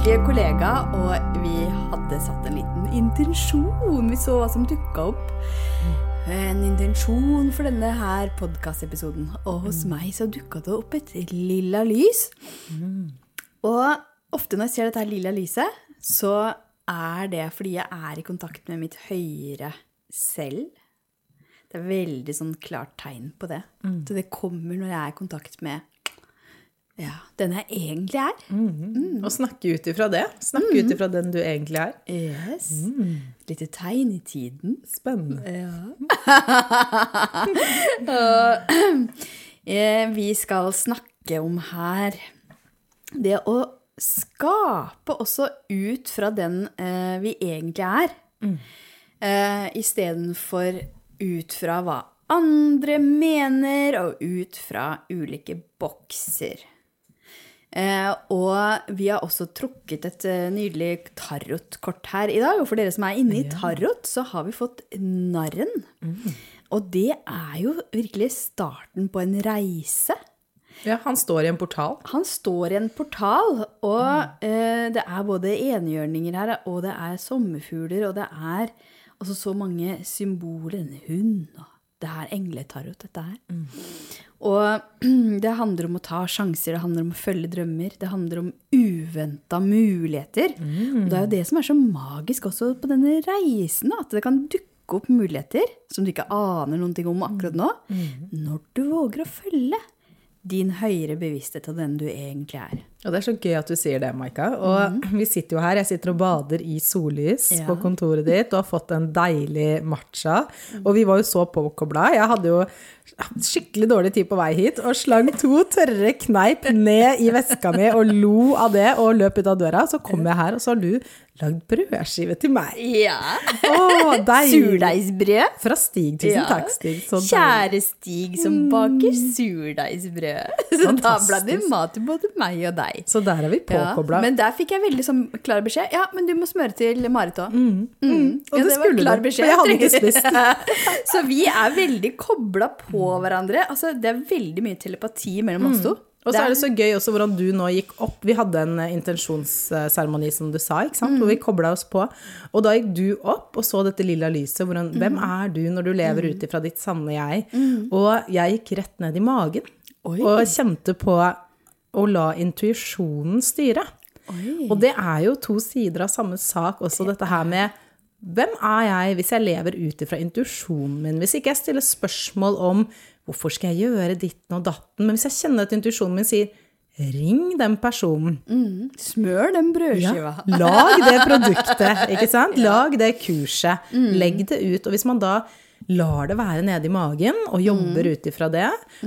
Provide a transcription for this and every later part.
hyggelige kollega, og vi hadde satt en liten intensjon. Vi så hva som dukka opp. En intensjon for denne her podkastepisoden. Og hos meg så dukka det opp et lilla lys. Og ofte når jeg ser dette her lilla lyset, så er det fordi jeg er i kontakt med mitt høyere selv. Det er veldig sånn klart tegn på det. Så det kommer når jeg er i kontakt med ja, den jeg egentlig er. Og snakke ut ifra det. Snakke ut ifra den du egentlig er. Yes. Lite tegn i tiden. Spennende. Eh, Vi skal snakke om her det å skape også ut fra den eh, vi egentlig er, eh, istedenfor ut fra hva andre mener, og ut fra ulike bokser. Eh, og vi har også trukket et eh, nydelig tarotkort her i dag. Og for dere som er inne i tarot, så har vi fått narren. Og det er jo virkelig starten på en reise. Ja, han står i en portal. Han står i en portal, og eh, det er både enhjørninger her, og det er sommerfugler, og det er altså så mange symboler. En hund, og det er engletarot, dette her. Og det handler om å ta sjanser, det handler om å følge drømmer, det handler om uventa muligheter. Og det er jo det som er så magisk også på denne reisen, at det kan dukke opp muligheter som du ikke aner noen ting om akkurat nå, når du våger å følge din høyere bevissthet av den du egentlig er. Og det er så gøy at du sier det, Maika. Og vi sitter jo her, jeg sitter og bader i sollys Ja. på kontoret ditt og har fått en deilig matcha. Og vi var jo så påkobla. Jeg hadde jo skikkelig dårlig tid på vei hit og slang to tørre kneip ned i veska mi og lo av det og løp ut av døra. Så kom jeg her, og så har du lagd brødskive til meg. Ja. Oh! Surdeigsbrød. Fra Stig. Tusen Ja. takk, Stig. Så. Kjære Stig som baker surdeigsbrød. Så da ble det mat til både meg og deg. Så der er vi Ja, men der fikk jeg veldig sånn klar beskjed. Ja, men du må smøre til Marit òg. Mm. Og Ja, det var skulle du, for jeg hadde ikke spist. Så vi er veldig kobla på hverandre. Altså, det er veldig mye telepati mellom oss to. Og så er det så gøy også hvordan du nå gikk opp. Vi hadde en eh, intensjonsseremoni, som du sa, ikke sant? hvor vi kobla oss på. Og da gikk du opp og så dette lilla lyset. Hvordan, Hvem er du når du lever ut ifra ditt sanne jeg? Og jeg gikk rett ned i magen Oi. og kjente på å la intuisjonen styre. Og det er jo to sider av samme sak også, dette her med hvem er jeg hvis jeg lever ut ifra intuisjonen min? Hvis ikke jeg stiller spørsmål om hvorfor skal jeg gjøre ditten og datten, men hvis jeg kjenner at intuisjonen min sier ring den personen. Smør den brødskiva. Lag det produktet, ikke sant? Lag det kurset. Legg det ut. Og hvis man da lar det være nede i magen og jobber ut ifra det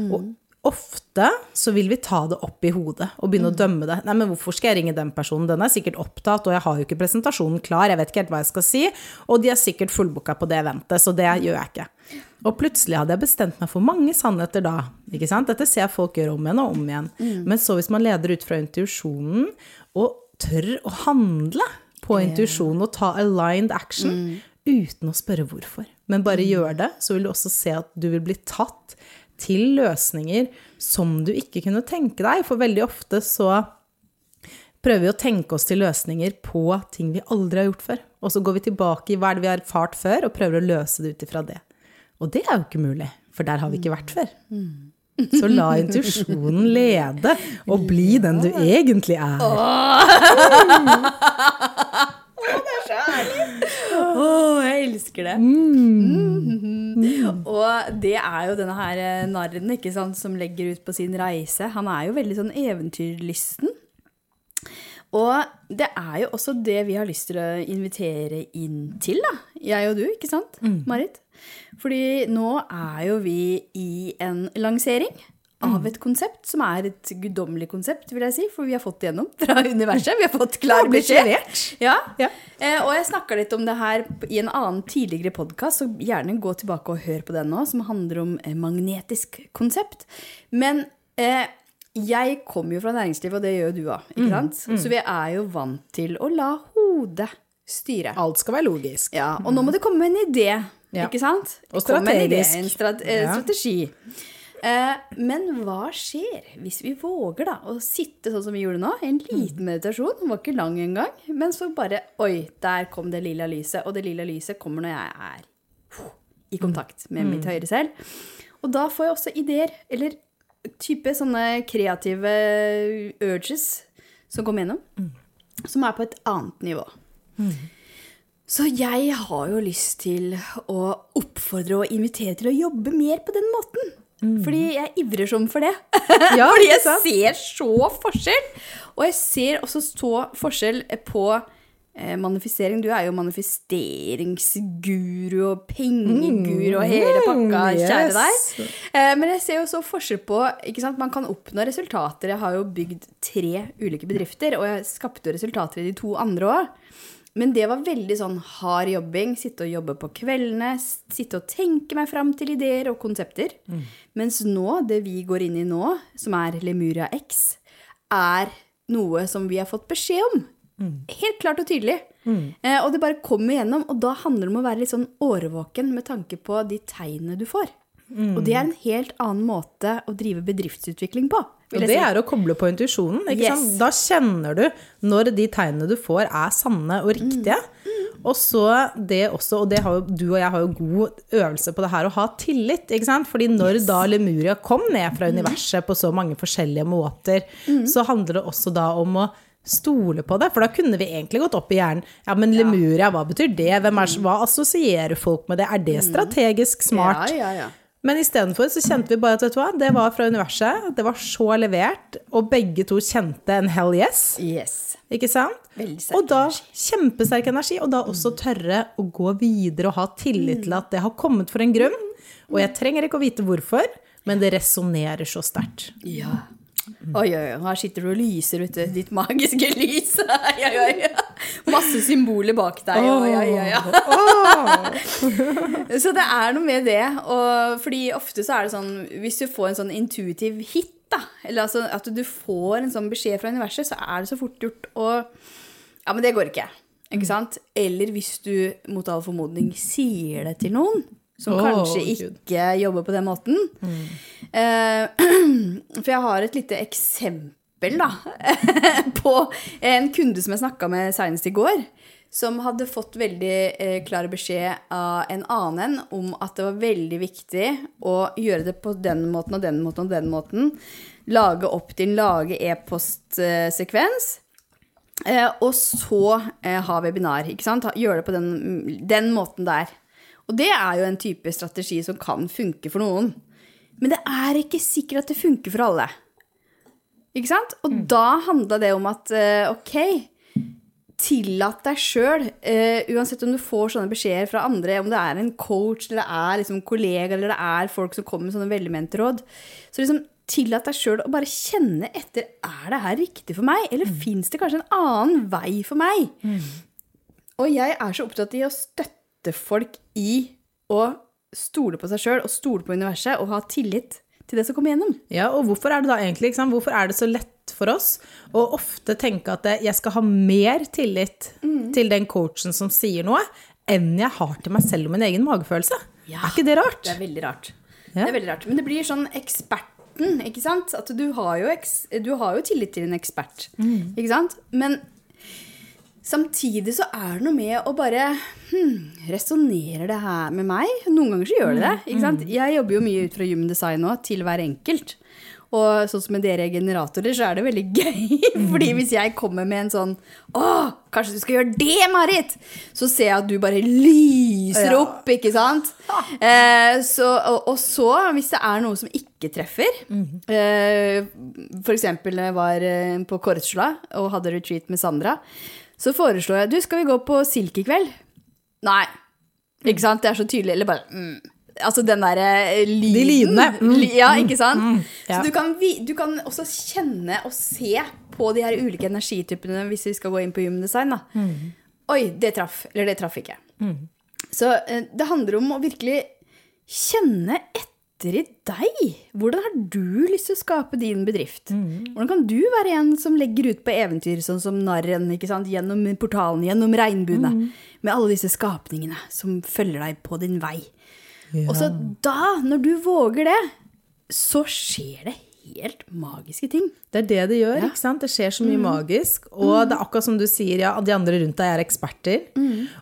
og Ofte så vil vi ta det opp i hodet og begynne å dømme det. Nei, men hvorfor skal jeg ringe den personen? Den er sikkert opptatt, og jeg har jo ikke presentasjonen klar, jeg vet ikke helt hva jeg skal si, og de er sikkert fullbooka på det eventet, så det gjør jeg ikke. Og plutselig hadde jeg bestemt meg for mange sannheter da. ikke sant? Dette ser jeg folk gjøre om igjen og om igjen. Men så hvis man leder ut fra intuisjonen og tør å handle på intuisjonen og ta aligned action uten å spørre hvorfor, men bare gjør det, så vil du også se at du vil bli tatt til løsninger som du ikke kunne tenke deg. For veldig ofte så prøver vi å tenke oss til løsninger på ting vi aldri har gjort før. Og så går vi tilbake i hva er det vi har erfart før, og prøver å løse det ut ifra det. Og det er jo ikke mulig, for der har vi ikke vært før. Så la intuisjonen lede, og bli den du egentlig er. Å, jeg elsker det. Mhm. Og det er jo denne her eh, narren ikke sant, som legger ut på sin reise. Han er jo veldig sånn eventyrlysten. Og det er jo også det vi har lyst til å invitere inn til, da. Jeg og du, ikke sant, Marit? Fordi nå er jo vi i en lansering av et konsept som er et guddommelig konsept, vil jeg si. For vi har fått det gjennom fra universet. Vi har fått klar beskjed. Ja. Ja. Eh, og jeg snakka litt om det her i en annen tidligere podkast, så gjerne gå tilbake og hør på den nå, som handler om eh, magnetisk konsept. Men eh, jeg kommer jo fra næringslivet, og det gjør du òg, ikke sant? Så vi er jo vant til å la hodet styre. Alt skal være logisk. Ja, og nå må det komme en idé, Ja. ikke sant? Og strategisk. en idé. En strat eh, Ja. strategi. Eh, men hva skjer hvis vi våger da å sitte sånn som vi gjorde nå? En liten meditasjon, den var ikke lang engang. Men så bare Oi, der kom det lilla lyset. Og det lilla lyset kommer når jeg er i kontakt med mitt høyre selv. Og da får jeg også ideer, eller type sånne kreative urges som kommer gjennom, som er på et annet nivå. Så jeg har jo lyst til å oppfordre og invitere til å jobbe mer på den måten. Fordi jeg ivrer sånn for det. Ja, Fordi jeg ser så forskjell. Og jeg ser også så forskjell på eh, manifestering. Du er jo manifesteringsguru og pengeguru og hele pakka, Mm, kjære deg. Eh, men jeg ser jo så forskjell på ikke sant? Man kan oppnå resultater. Jeg har jo bygd tre ulike bedrifter, og jeg skapte jo resultater i de to andre òg. Men det var veldig sånn hard jobbing. Sitte og jobbe på kveldene. Sitte og tenke meg fram til ideer og konsepter. Mens nå, det vi går inn i nå, som er Lemuria X, er noe som vi har fått beskjed om. Helt klart og tydelig. Eh, og det bare kommer igjennom. Og da handler det om å være litt sånn årvåken med tanke på de tegnene du får. Og det er en helt annen måte å drive bedriftsutvikling på. Og det si. er å koble på intuisjonen. Yes. Da kjenner du når de tegnene du får, er sanne og riktige. Og så det også, og det har jo, du og jeg har jo god øvelse på det her, å ha tillit. ikke sant? Fordi når da Lemuria kom ned fra universet på så mange forskjellige måter, så handler det også da om å stole på det. For da kunne vi egentlig gått opp i hjernen. Ja, men Lemuria, hva betyr det? Er, hva assosierer folk med det? Er det strategisk smart? Ja, ja, ja. Men istedenfor så kjente vi bare at vet du hva, det var fra universet, det var så levert, og begge to kjente en hell yes. Yes. Ikke sant? Og da energi. kjempesterk energi, og da også tørre å gå videre og ha tillit til at det har kommet for en grunn. Og jeg trenger ikke å vite hvorfor, men det resonnerer så sterkt. Ja. Oi, oi, oi. Her sitter du og lyser, ute. Ditt magiske lys. Oi, oi, oi. Masse symboler bak deg. og ja, ja, ja. Så det er noe med det. Og fordi ofte så er det sånn Hvis du får en sånn intuitiv hit, da, eller altså at du får en sånn beskjed fra universet, så er det så fort gjort å Ja, men det går ikke. Ikke sant? Eller hvis du mot all formodning sier det til noen som oh, kanskje ikke jobber på den måten. Eh, for jeg har et lite eksempel, da, på en kunde som jeg snakka med senest i går. Som hadde fått veldig eh, klar beskjed av en annen om at det var veldig viktig å gjøre det på den måten og den måten og den måten. Lage opp din lage e-postsekvens. Eh, og så eh, ha webinar. ikke sant? Gjøre det på den, den måten der. Og det er jo en type strategi som kan funke for noen. Men det er ikke sikkert at det funker for alle. Ikke sant? Og da handla det om at eh, ok, tillat deg sjøl, uansett om du får sånne beskjeder fra andre, om det er en coach, eller det er liksom kollega, eller det er folk som kommer med sånne velmente råd, så liksom tillat deg sjøl å bare kjenne etter er det her riktig for meg, eller fins det kanskje en annen vei for meg? Og jeg er så opptatt i å støtte folk i å stole på seg sjøl og stole på universet og ha tillit til det som kommer gjennom. Ja, og hvorfor er det da egentlig, sant? hvorfor er det så lett for oss å ofte tenke at jeg skal ha mer tillit til den coachen som sier noe, enn jeg har til meg selv og min egen magefølelse? Ja. Er ikke det rart? Det er veldig rart. Ja. Det er veldig rart. Men det blir sånn eksperten, ikke sant? At du har jo, du har jo tillit til en ekspert, ikke sant? Men samtidig så er det noe med å bare hmm, Resonnerer det her med meg? Noen ganger så gjør det det. ikke sant? Jeg jobber jo mye ut fra human design nå, til hver enkelt. Og sånn som med dere generatorer, så er det veldig gøy. Fordi hvis jeg kommer med en sånn Å, kanskje du skal gjøre det, Marit? Så ser jeg at du bare lyser opp, ikke sant? Eh, så, og, og så, hvis det er noe som ikke treffer eh, For eksempel jeg var eh, på Kortsla og hadde retreat med Sandra, så foreslår jeg Du, skal vi gå på Silk i kveld? Nei. Ikke sant? Det er så tydelig. Eller bare mm. Altså den derre lyden. De lydene. Mm, Ja, ikke sant? ja. Så du kan, du kan også kjenne og se på de her ulike energitypene hvis vi skal gå inn på human design. Da. Mm. Oi, det traff. Eller det traff ikke. Så eh, det handler om å virkelig kjenne etter i deg. Hvordan har du lyst til å skape din bedrift? Hvordan kan du være en som legger ut på eventyr, sånn som narren, gjennom portalen, gjennom regnbuene, med alle disse skapningene som følger deg på din vei? Og så da, når du våger det, så skjer det helt magiske ting. Det er det det gjør. Ja. ikke sant? Det skjer så mye magisk. Og det er akkurat som du sier, ja, de andre rundt deg er eksperter.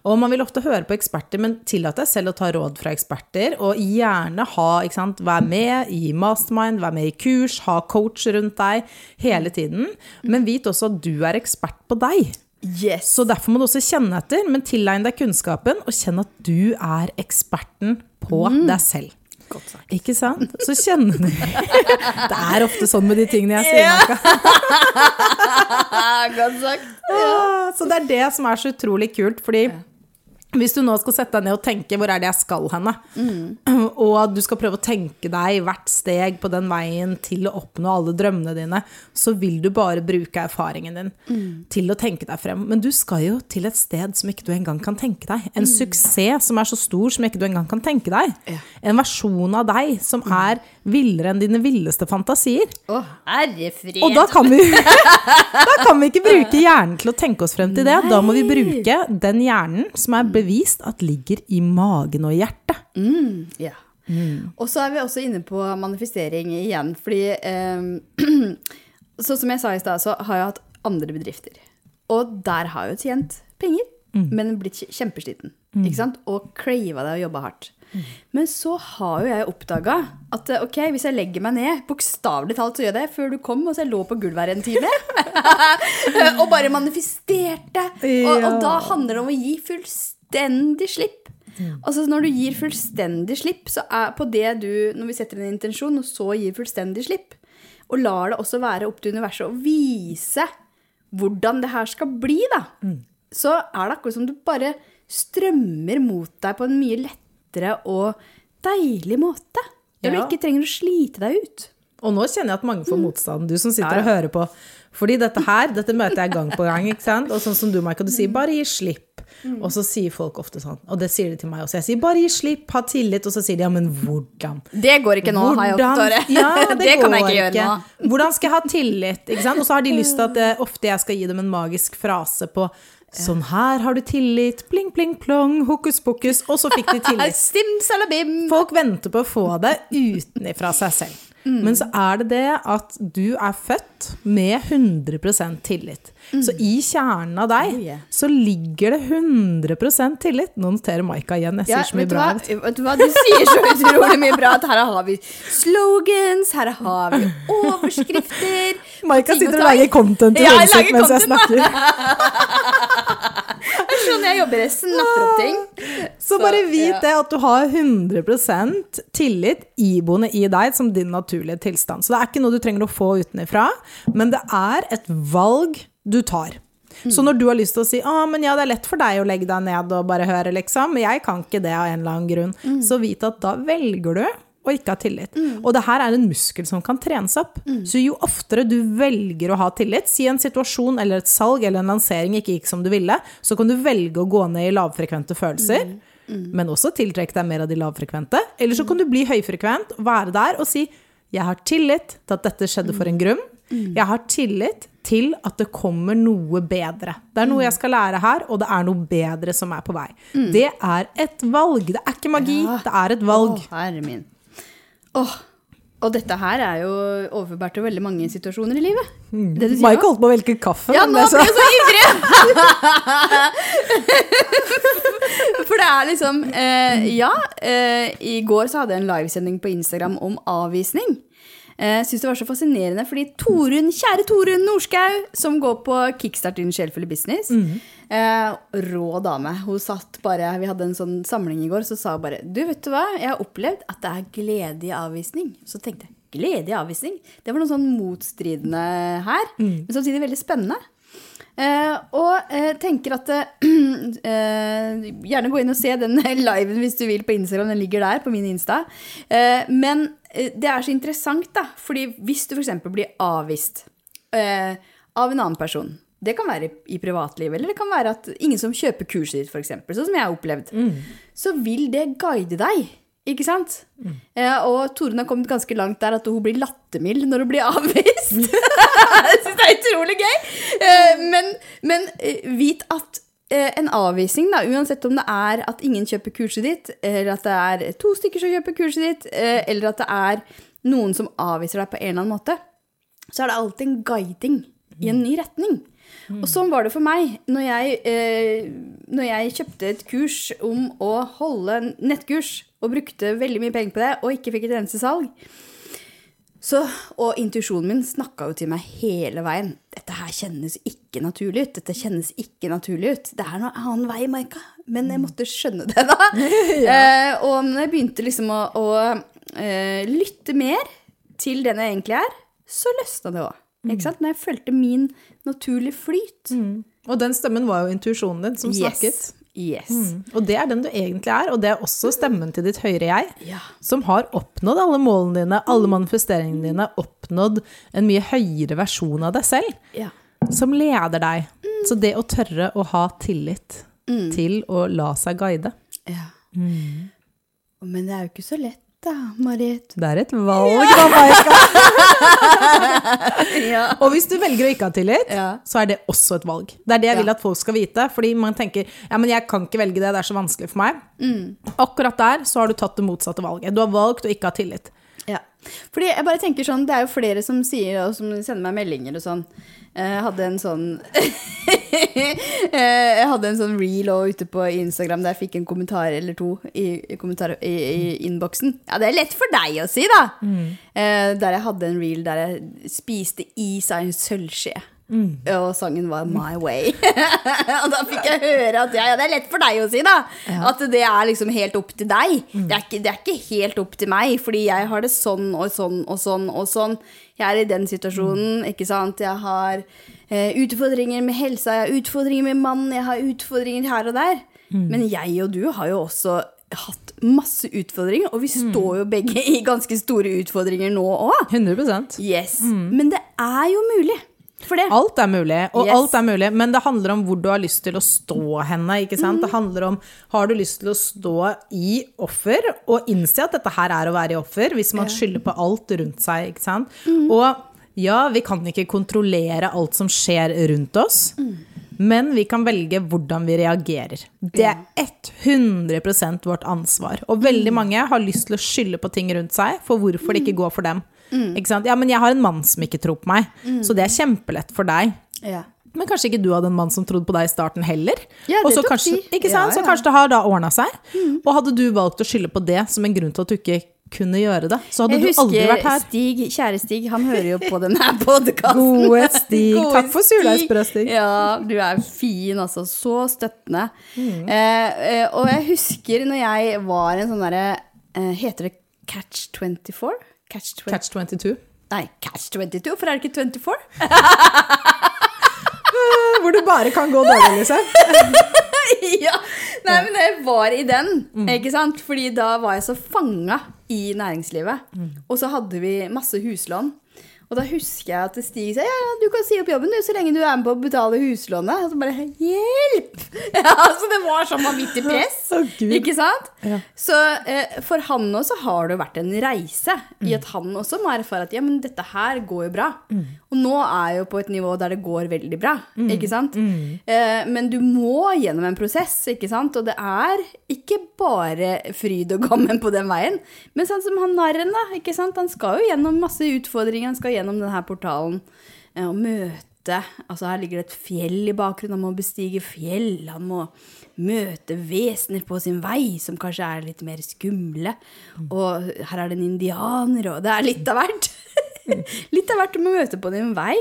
Og man vil ofte høre på eksperter, men tillat deg selv å ta råd fra eksperter. Og gjerne ha, ikke sant, vær med i mastermind, vær med i kurs, ha coach rundt deg hele tiden. Men vit også at du er ekspert på deg. Yes. Så derfor må du også kjenne etter, men tilegne deg kunnskapen, og kjenn at du er eksperten på deg selv. Godt sagt. Ikke sant? Så kjenner du Det er ofte sånn med de tingene jeg sier. Marka. Godt sagt. Ja. Så det er det som er så utrolig kult, fordi hvis du nå skal sette deg ned og tenke 'hvor er det jeg skal henne', og du skal prøve å tenke deg hvert steg på den veien til å oppnå alle drømmene dine, så vil du bare bruke erfaringen din til å tenke deg frem. Men du skal jo til et sted som ikke du engang kan tenke deg. En suksess som er så stor som ikke du engang kan tenke deg. Ja. En versjon av deg som er villere enn dine villeste fantasier. Å, herre fred. Og da kan, vi, da kan vi ikke bruke hjernen til å tenke oss frem til det. Da må vi bruke den hjernen som er bevist at ligger i magen og hjertet. Ja. Og så er vi også inne på manifestering igjen, fordi eh, Sånn som jeg sa i stad, så har jeg hatt andre bedrifter. Og der har jeg jo tjent penger, men blitt kjempesliten. kjempesliten. Ikke sant? Og crava det og jobba hardt. Men så har jo jeg oppdaga at eh, ok, hvis jeg legger meg ned, bokstavelig talt så gjør jeg det, før du kom, og så jeg lå på gulvet her en time, og bare manifesterte. Og, og da handler det om å gi fullstendig slipp. Altså Når du gir fullstendig slipp, så er på det du Når vi setter en intensjon, og så gir fullstendig slipp, og lar det også være opp til universet å vise hvordan det her skal bli, da, så er det akkurat som du bare strømmer mot deg på en mye lettere og deilig måte. Der Ja. du ikke trenger å slite deg ut. Og nå kjenner jeg at mange får motstand, du som sitter og hører på. Fordi dette her, dette møter jeg gang på gang, ikke sant? Og sånn som du, Maika, du sier bare gi slipp. Og så sier folk ofte sånn, og det sier de til meg også, jeg sier bare gi slipp, ha tillit, og så sier de ja, men hvordan? Det går ikke nå, har jeg opptatt Ja, det, det kan jeg ikke gjøre nå. Hvordan skal jeg ha tillit? Ikke sant? Og så har de lyst til at eh, ofte jeg skal gi dem en magisk frase på Sånn her har du tillit, pling, pling, plong, hokus pokus, og så fikk de tillit. Stim. Folk venter på å få det utenifra seg selv. Men så er det det at du er født med 100% tillit. Så i kjernen av deg Oh, yeah. så ligger det 100% tillit. Nå noterer Maika igjen, jeg sier så mye bra. hva? vet du. hva, du sier så utrolig mye bra. At her har vi slogans, her har vi overskrifter. Maika sitter og lager content Ja, jeg hodet sitt mens jeg snakker. Er sånn jeg jobber. Jeg snapper opp ting. Så bare vit det at du har 100% tillit iboende i deg som din naturlige tilstand. Så det er ikke noe du trenger å få utenifra, men det er et valg du tar. Så når du har lyst til å si ah, men ja, det er lett for deg å legge deg ned og bare høre, liksom, jeg kan ikke det av en eller annen grunn, så vit at da velger du å ikke ha tillit. Og det her er en muskel som kan trenes opp. Så jo oftere du velger å ha tillit, si en situasjon eller et salg eller en lansering ikke gikk som du ville, så kan du velge å gå ned i lavfrekvente følelser, men også tiltrekke deg mer av de lavfrekvente. Eller så kan du bli høyfrekvent, være der og si 'jeg har tillit til at dette skjedde for en grunn'. Jeg har tillit til at det kommer noe bedre. Det er noe jeg skal lære her, og det er noe bedre som er på vei. Det er et valg. Det er ikke magi, det er et valg. Å, herre min. Åh, og dette her er jo overførbart til veldig mange situasjoner i livet. Det du sier Mike holdt på å velge kaffe. Ja, nå ble jeg så ivrig! For det er liksom eh, Ja, eh, i går så hadde jeg en livesending på Instagram om avvisning. Jeg syns det var så fascinerende, fordi Torunn, kjære Torunn Norskau, som går på Kickstart din sjelfulle business eh, Rå dame. Hun satt bare Vi hadde en sånn samling i går, så sa hun bare Du, vet du hva, jeg har opplevd at det er glede i avvisning. Så tenkte jeg glede i avvisning? Det var noe sånn motstridende her, men samtidig veldig spennende. Eh, og eh, tenker at eh, eh, Gjerne gå inn og se den liven hvis du vil på Instagram. Den ligger der på min Insta. Eh, men eh, det er så interessant, da. Fordi hvis du f.eks. blir avvist eh, av en annen person det kan være i privatlivet, eller det kan være at ingen som kjøper kurset ditt, f.eks., sånn som jeg har opplevd. Så vil det guide deg. Ikke sant? Eh, og Torunn har kommet ganske langt der at hun blir lattermild når hun blir avvist. jeg syns det er utrolig gøy! Eh, men men eh, vit at eh, en avvisning, da, uansett om det er at ingen kjøper kurset ditt, eller at det er to stykker som kjøper kurset ditt, eh, eller at det er noen som avviser deg på en eller annen måte, så er det alltid en guiding i en ny retning. Og sånn var det for meg når jeg, eh, når jeg kjøpte et kurs om å holde nettkurs, og brukte veldig mye penger på det, og ikke fikk et eneste salg. Så, og intuisjonen min snakka jo til meg hele veien. Dette her kjennes ikke naturlig ut. Dette kjennes ikke naturlig ut. Det er noen annen vei, Maika. Men jeg måtte skjønne det, da. eh, og når jeg begynte liksom å, å eh, lytte mer til den jeg egentlig er, så løsna det òg. Sant? Når jeg følte min naturlige flyt. Og den stemmen var jo intuisjonen din som snakket. Yes. Mm. Og det er den du egentlig er, og det er også stemmen til ditt høyere jeg, Ja. som har oppnådd alle målene dine, alle manifesteringene dine, oppnådd en mye høyere versjon av deg selv, Ja. som leder deg. Så det å tørre å ha tillit til å la seg guide, ja. Men det er jo ikke så lett, da, Marit. det er et valg, ja! Ja. Og hvis du velger å ikke ha tillit, Ja. så er det også et valg. Det er det jeg vil at folk skal vite, fordi man tenker ja, men jeg kan ikke velge det, det er så vanskelig for meg. Mm. Akkurat der så har du tatt det motsatte valget. Du har valgt å ikke ha tillit. Fordi jeg bare tenker sånn, Det er jo flere som sier, og som sender meg meldinger og sånn. Eh, Jeg hadde en sånn Eh, Jeg hadde en sånn reel også ute på Instagram der jeg fikk en kommentar eller to i, i, kommentar, i, i innboksen. Ja, det er lett for deg å si, da! Mm. Der jeg hadde en reel der jeg spiste is av en sølvskje. Og sangen var My Way. og da fikk jeg høre at ja, ja, det er lett for deg å si, da. At det er liksom helt opp til deg. Det, er ikke, det er ikke helt opp til meg, fordi jeg har det sånn og sånn og sånn og sånn. Jeg er i den situasjonen, ikke sant. Jeg har eh, utfordringer med helsa, jeg har utfordringer med mannen, jeg har utfordringer her og der. Men jeg og du har jo også hatt masse utfordringer, og vi står jo begge i ganske store utfordringer nå òg. 100% Yes. Men det er jo mulig. Alt er mulig, og Yes. alt er mulig, men det handler om hvor du har lyst til å stå henne. ikke sant? Det handler om har du lyst til å stå i offer og innse at dette her er å være i offer, hvis man skylder på alt rundt seg. ikke sant? Og ja, vi kan ikke kontrollere alt som skjer rundt oss. Men vi kan velge hvordan vi reagerer. Det er 100% vårt ansvar. Og veldig mange har lyst til å skylde på ting rundt seg for hvorfor det ikke går for dem. Sant? Ja, men jeg har en mann som ikke tror på meg, så det er kjempelett for deg. Ja. Men kanskje ikke du hadde en mann som trodde på deg i starten heller. Ja, det kanskje, ikke Ja, sant? Så kanskje det har da ordna seg. Og hadde du valgt å skylde på det som en grunn til at du ikke kunne gjøre det, så hadde Jeg du aldri vært her. Stig, kjære Stig, han hører jo på denne podkasten. Gode Stig. Takk for surdeigsbrød, Stig. Ja, du er fin, altså. Så støttende. Mm. Eh, eh, og jeg husker når jeg var en sånn derre eh, Heter det Catch 24? Catch 20, Catch 22. Nei, Catch 22, for er det ikke 24? Hvor du bare kan gå dårlig, liksom. ja. Nei, men jeg var i den, ikke sant? Fordi da var jeg så fanga i næringslivet. Og så hadde vi masse huslån. Og da husker jeg at Stig sa ja, du kan si opp jobben du, så lenge du er med på å betale huslånet. Og så bare hjelp! Ja, altså det var sånn vanvittig press. Oh, ikke sant? Ja. Så eh, for han også har det vært en reise i at han også må erfare at ja, men dette her går jo bra. Og nå er jeg jo på et nivå der det går veldig bra, ikke sant? Eh, men du må gjennom en prosess, ikke sant? Og det er ikke bare fryd og gammen på den veien. Men sånn som han narren, da, ikke sant? Han skal jo gjennom masse utfordringer, han skal gjennom denne portalen eh, og møte Altså her ligger det et fjell i bakgrunnen, han må bestige fjell, han må møte vesener på sin vei som kanskje er litt mer skumle. Og her er det en indianer, og det er litt av hvert. litt av hvert du må møte på din vei.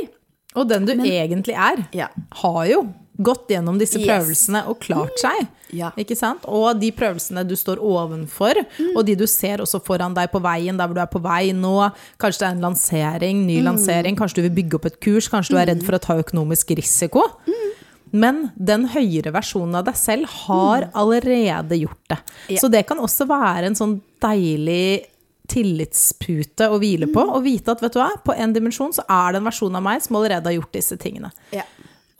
Og den du egentlig er, Ja. har jo gått gjennom disse Yes. prøvelsene og klart seg. Ja. Ikke sant? Og de prøvelsene du står ovenfor, og de du ser også foran deg på veien, der hvor du er på vei nå. Kanskje det er en lansering, ny lansering, kanskje du vil bygge opp et kurs, kanskje du er redd for å ta økonomisk risiko. Men den høyere versjonen av deg selv har allerede gjort det. Ja. Så det kan også være en sånn deilig tillitspute å hvile på, og vite at vet du hva, på en dimensjon så er det en versjon av meg som allerede har gjort disse tingene. Ja.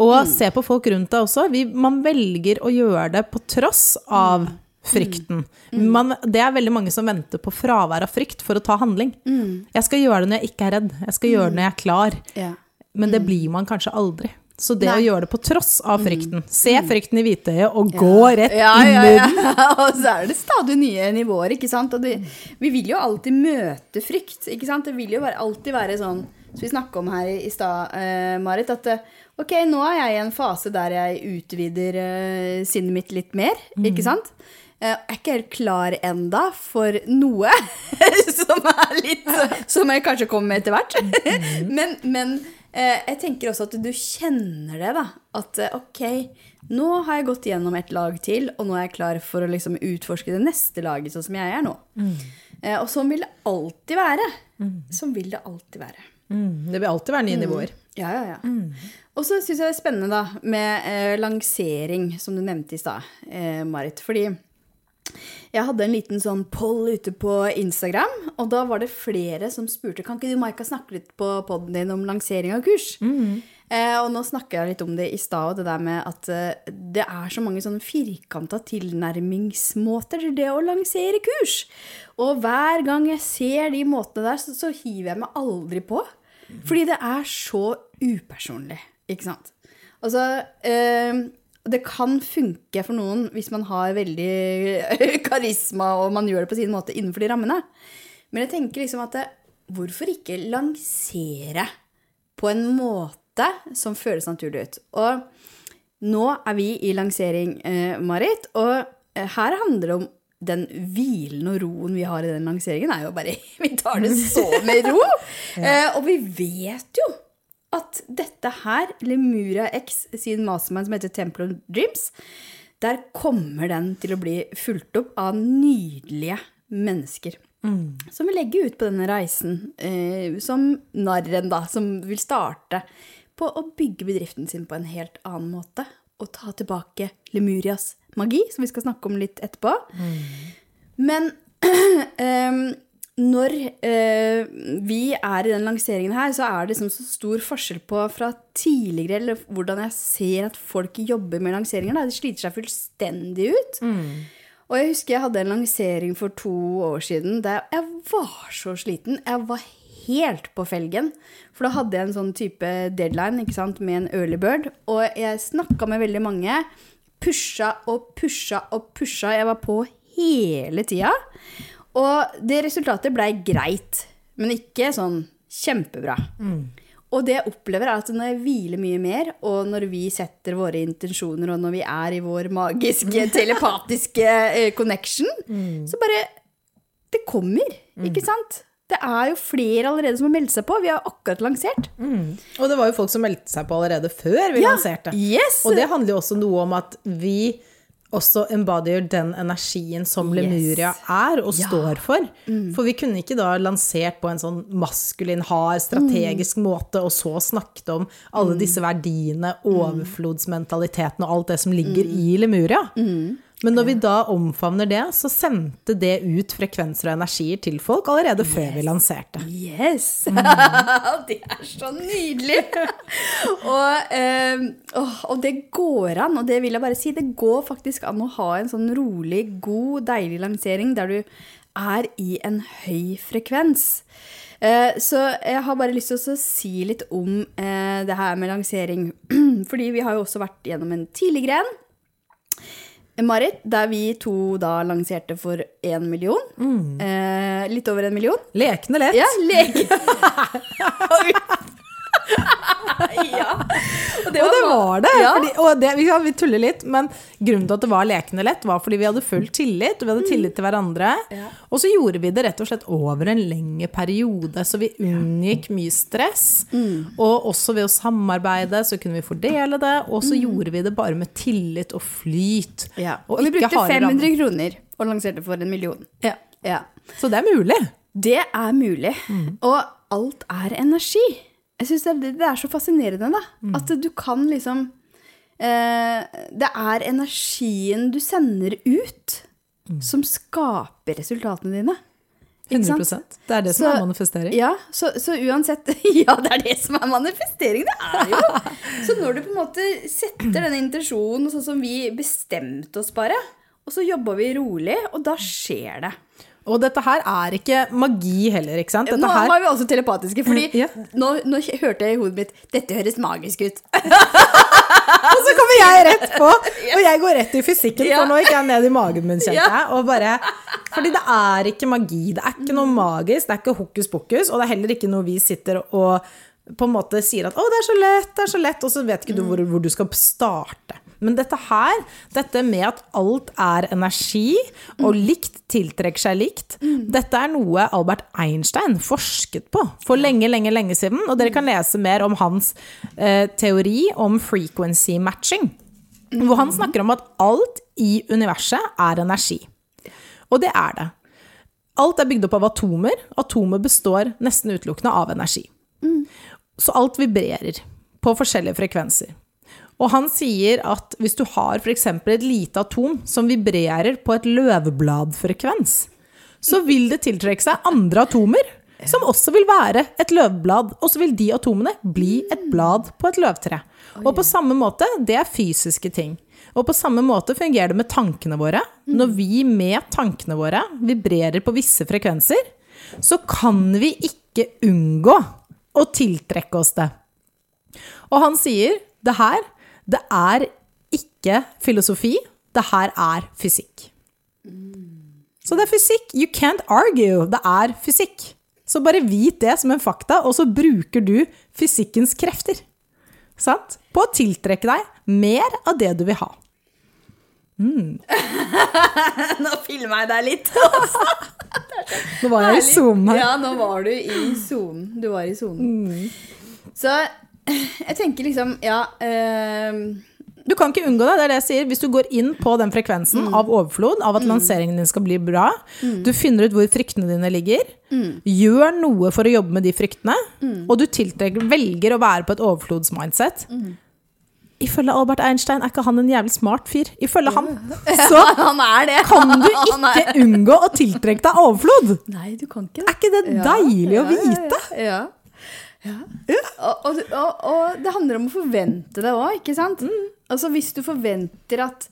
Og se på folk rundt deg også. Vi, man velger å gjøre det på tross av frykten. Man, det er veldig mange som venter på fravær av frykt for å ta handling. Jeg skal gjøre det når jeg ikke er redd. Jeg skal gjøre det når jeg er klar. Ja. Men det blir man kanskje aldri. Så det Nei. å gjøre det på tross av frykten Se frykten i hvitøyet og gå rett Ja, inn i den. ja. ja. Og så er det stadig nye nivåer, ikke sant. Og det, vi vil jo alltid møte frykt, ikke sant. Det vil jo alltid være sånn, som vi snakka om her i, stad, eh, Marit, at eh, ok, nå er jeg i en fase der jeg utvider uh, sinnet mitt litt mer, ikke sant. Eh, Jeg er ikke helt klar enda for noe som er litt Som jeg kanskje kommer med etter hvert. Men, men eh, jeg tenker også at du kjenner det, da. At eh, ok, nå har jeg gått gjennom et lag til, og nå er jeg klar for å liksom utforske det neste laget, sånn som jeg er nå. Mm. og sånn vil det alltid være. Sånn vil det alltid være. Mm, det vil alltid være nye nivåer. Ja, ja, ja. Og så syns jeg det er spennende da, med eh, lansering, som du nevnte i stad, eh, Marit. Fordi jeg hadde en liten sånn poll ute på Instagram, og da var det flere som spurte kan ikke du, Maika, snakke litt på poden din om lansering av kurs. Eh, og nå snakker jeg litt om det i stad, og det der med at eh, det er så mange sånne firkanta tilnærmingsmåter til det å lansere kurs. Og hver gang jeg ser de måtene der, så, så hiver jeg meg aldri på. Fordi det er så upersonlig, ikke sant. Altså, eh, det kan funke for noen hvis man har veldig karisma og man gjør det på sin måte innenfor de rammene. Men jeg tenker liksom at det, hvorfor ikke lansere på en måte som føles naturlig ut? Og nå er vi i lansering, eh, Marit, og eh, her handler det om den hvilen og roen vi har i den lanseringen, er jo bare Vi tar det så med ro! eh, og vi vet jo at dette her, Lemuria X sin mastermind som heter Temple of Dreams, der kommer den til å bli fulgt opp av nydelige mennesker. Som vil legge ut på denne reisen eh, som narren, da, som vil starte på å bygge bedriften sin på en helt annen måte. Og ta tilbake Lemurias magi, som vi skal snakke om litt etterpå. Men ehm, når eh, vi er i den lanseringen her, så er det liksom så stor forskjell på fra tidligere, eller hvordan jeg ser at folk jobber med lanseringer. Da. De sliter seg fullstendig ut. Og jeg husker jeg hadde en lansering for to år siden der jeg var så sliten. Jeg var helt på felgen. For da hadde jeg en sånn type deadline ikke sant, med en early bird. Og jeg snakka med veldig mange. Pusha og pusha og pusha. Jeg var på hele tida. Og det resultatet blei greit, men ikke sånn kjempebra. Og det jeg opplever, er at når jeg hviler mye mer, og når vi setter våre intensjoner, og når vi er i vår magiske, telepatiske connection, mm. så bare Det kommer, ikke sant? Det er jo flere allerede som har meldt seg på. Vi har akkurat lansert. Og det var jo folk som meldte seg på allerede før vi Ja, lanserte. yes! Og det handler jo også noe om at vi også embodyer den energien som Yes. Lemuria er og Ja. står for. For vi kunne ikke da lansert på en sånn maskulin, hard, strategisk måte, og så snakket om alle disse verdiene, overflodsmentaliteten og alt det som ligger i Lemuria. Men når vi da omfavner det, så sendte det ut frekvenser og energier til folk allerede før vi lanserte. Yes! det er så nydelig! og, eh, og det går an, og det vil jeg bare si, det går faktisk an å ha en sånn rolig, god, deilig lansering der du er i en høy frekvens. Eh, så jeg har bare lyst til å si litt om eh, det her med lansering. Fordi vi har jo også vært gjennom en tidligere en. Marit, der vi to da lanserte for én million. Eh, litt over en million. Lekende lett. Ja, leke. ja. Og det Og var, det var det! Ja. Fordi, og det, vi, kan- vi tuller litt, men grunnen til at det var lekende lett, var fordi vi hadde full tillit, og vi hadde tillit til hverandre. Ja. Og så gjorde vi det rett og slett over en lengre periode, så vi unngikk mye stress. Og også ved å samarbeide så kunne vi fordele det, og så gjorde vi det bare med tillit og flyt. Ja. Og Og vi brukte harde 500 kroner og lanserte for en million. Ja. Ja. Så det er mulig. Det er mulig. Og alt er energi. Jeg syns det, det er så fascinerende, da. At du kan liksom eh, Det er energien du sender ut, som skaper resultatene dine. 100 sant? Det er det som Så- er manifestering. Ja, så, så uansett Ja, det er det som er manifestering. Det er jo Så når du på en måte setter den intensjonen sånn som vi bestemte oss bare, og så jobber vi rolig, og da skjer det. Og dette her er ikke magi heller, ikke sant? Dette Nå her, var vi også telepatiske, fordi Ja. nå, nå hørte jeg i hodet mitt Dette høres magisk ut. og så kommer jeg rett på! Og jeg går rett i fysikken, for nå gikk jeg ned i magen min, kjente jeg. Og bare, fordi det er ikke magi. Det er ikke noe magisk, det er ikke hokus pokus, og det er heller ikke noe vi sitter og på en måte sier at 'å, det er så lett', det er så lett, og så vet ikke du hvor, hvor du skal starte. Men dette her, dette med at alt er energi, og likt tiltrekker seg likt, dette er noe Albert Einstein forsket på for lenge, lenge, lenge siden. Og dere kan lese mer om hans eh, teori om frequency matching. Hvor han snakker om at alt i universet er energi. Og det er det. Alt er bygd opp av atomer. Atomer består nesten utelukkende av energi. Så alt vibrerer på forskjellige frekvenser. Og han sier at hvis du har f.eks. et lite atom som vibrerer på et løvbladfrekvens, så vil det tiltrekke seg andre atomer som også vil være et løvblad, og så vil de atomene bli et blad på et løvtre. Og på samme måte, det er fysiske ting. Og på samme måte fungerer det med tankene våre. Når vi med tankene våre vibrerer på visse frekvenser, så kan vi ikke unngå å tiltrekke oss det. Og han sier det her, det er ikke filosofi, det her er fysikk. Så det er fysikk. You can't argue. Det er fysikk. Så bare vit det som en fakta, og så bruker du fysikkens krefter. Sant? På å tiltrekke deg mer av det du vil ha. Nå filma jeg deg litt. Nå var jeg i sonen her. Ja, nå var du i sonen. Du var i sonen. Så jeg tenker liksom, ja eh, Du kan ikke unngå det. det er det jeg sier. Hvis du går inn på den frekvensen Mm. av overflod, av at lanseringen din skal bli bra, du finner ut hvor fryktene dine ligger, Mm. gjør noe for å jobbe med de fryktene, og du tiltrekker, velger å være på et overflodsmindset Mm. Ifølge Albert Einstein er ikke han en jævlig smart fyr. Ifølge han så det. kan du ikke unngå å tiltrekke deg overflod. Nei, du kan ikke Er ikke det Ja, deilig å ja, vite? Ja. Ja. ja. Og, og, og, og det handler om å forvente det òg, ikke sant? Altså hvis du forventer at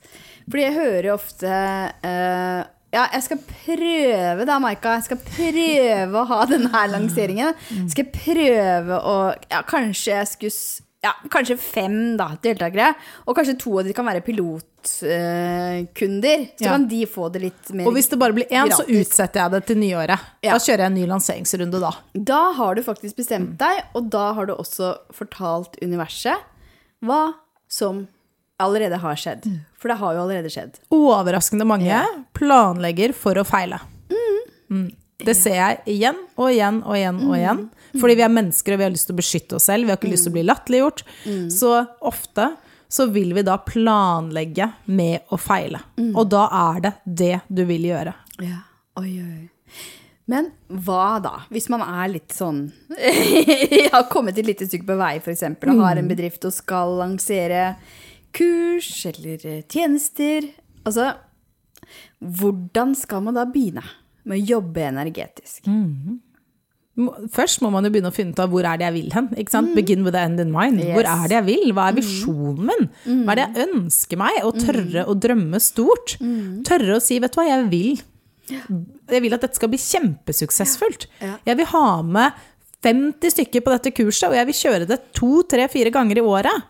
Fordi jeg hører ofte uh, ja, jeg skal prøve da, Maika. Jeg skal prøve å ha denne her lanseringen. Skal jeg prøve å Ja, kanskje jeg skulle ja, Kanskje fem da, deltakere. Og kanskje to av de kan være pilotkunder. så Ja. kan de få det litt mer Og hvis det bare blir én, så utsetter jeg det til nyåret. Ja. Da kjører jeg en ny lanseringsrunde da. Da har du faktisk bestemt deg, og da har du også fortalt universet hva som allerede har skjedd. For det har jo allerede skjedd. overraskende mange planlegger for å feile. Mm. Det ser jeg igjen og igjen og igjen og igjen. Fordi vi er mennesker og vi har lyst til å beskytte oss selv. Vi har ikke lyst til å bli latterliggjort. Så ofte så vil vi da planlegge med å feile. Og da er det det du vil gjøre. Ja. Oi, oi. Men hva da, hvis man er litt sånn Har kommet et lite stykke på vei, f.eks., og har en bedrift og skal lansere kurs eller eh, tjenester. Altså, hvordan skal man da begynne med å jobbe energetisk? Må- Først må man jo begynne å finne ut av hvor er det jeg vil hen. Sant? Begin with the end in mind. Hvor er det jeg vil? Hva er visjonen min? Hva er det jeg ønsker meg? Og tørre å drømme stort. Tørre å si 'vet du hva, jeg vil'. Jeg vil at dette skal bli kjempesuksessfullt. Ja. Jeg vil ha med 50 stykker på dette kurset, og jeg vil kjøre det to, tre, fire ganger i året.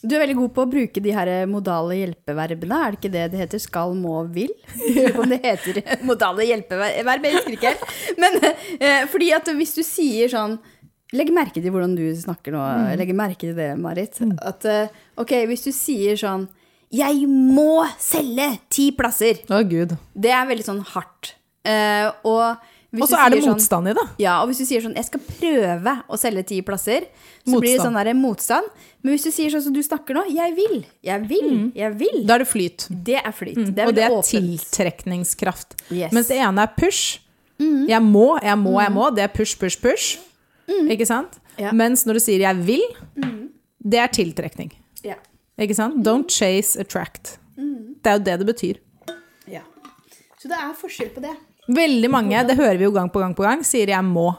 Du er veldig god på å bruke de her modale hjelpeverbene. Er det ikke det det heter? Skal, må, vil? Om det heter modale hjelpeverb, jeg husker ikke helt. Men eh, fordi at hvis du sier sånn Legg merke til hvordan du snakker nå. Legg merke til det, Marit. At eh, ok, hvis du sier sånn Jeg må selge ti plasser. Å, gud. Det er veldig sånn hardt. Eh, og Og så er det motstand sånn- motstand i det. ja, og hvis du sier sånn 'jeg skal prøve å selge ti plasser', så blir det sånn der motstand. Men hvis du sier sånn som du snakker nå 'jeg vil', 'jeg vil', 'jeg vil', Da er det flyt. det er flyt. Det er og det er åpent. tiltrekningskraft. Yes. Mens det ene er push. Jeg må, jeg må, jeg må. Det er push, push, push. Ikke sant? Ja. Mens når du sier 'jeg vil', det er tiltrekning. Ja. Ikke sant? Don't chase, attract. Det er jo det det betyr. ja. Så det er forskjell på det. Veldig mange, det hører vi jo gang på gang på gang, sier 'jeg må'.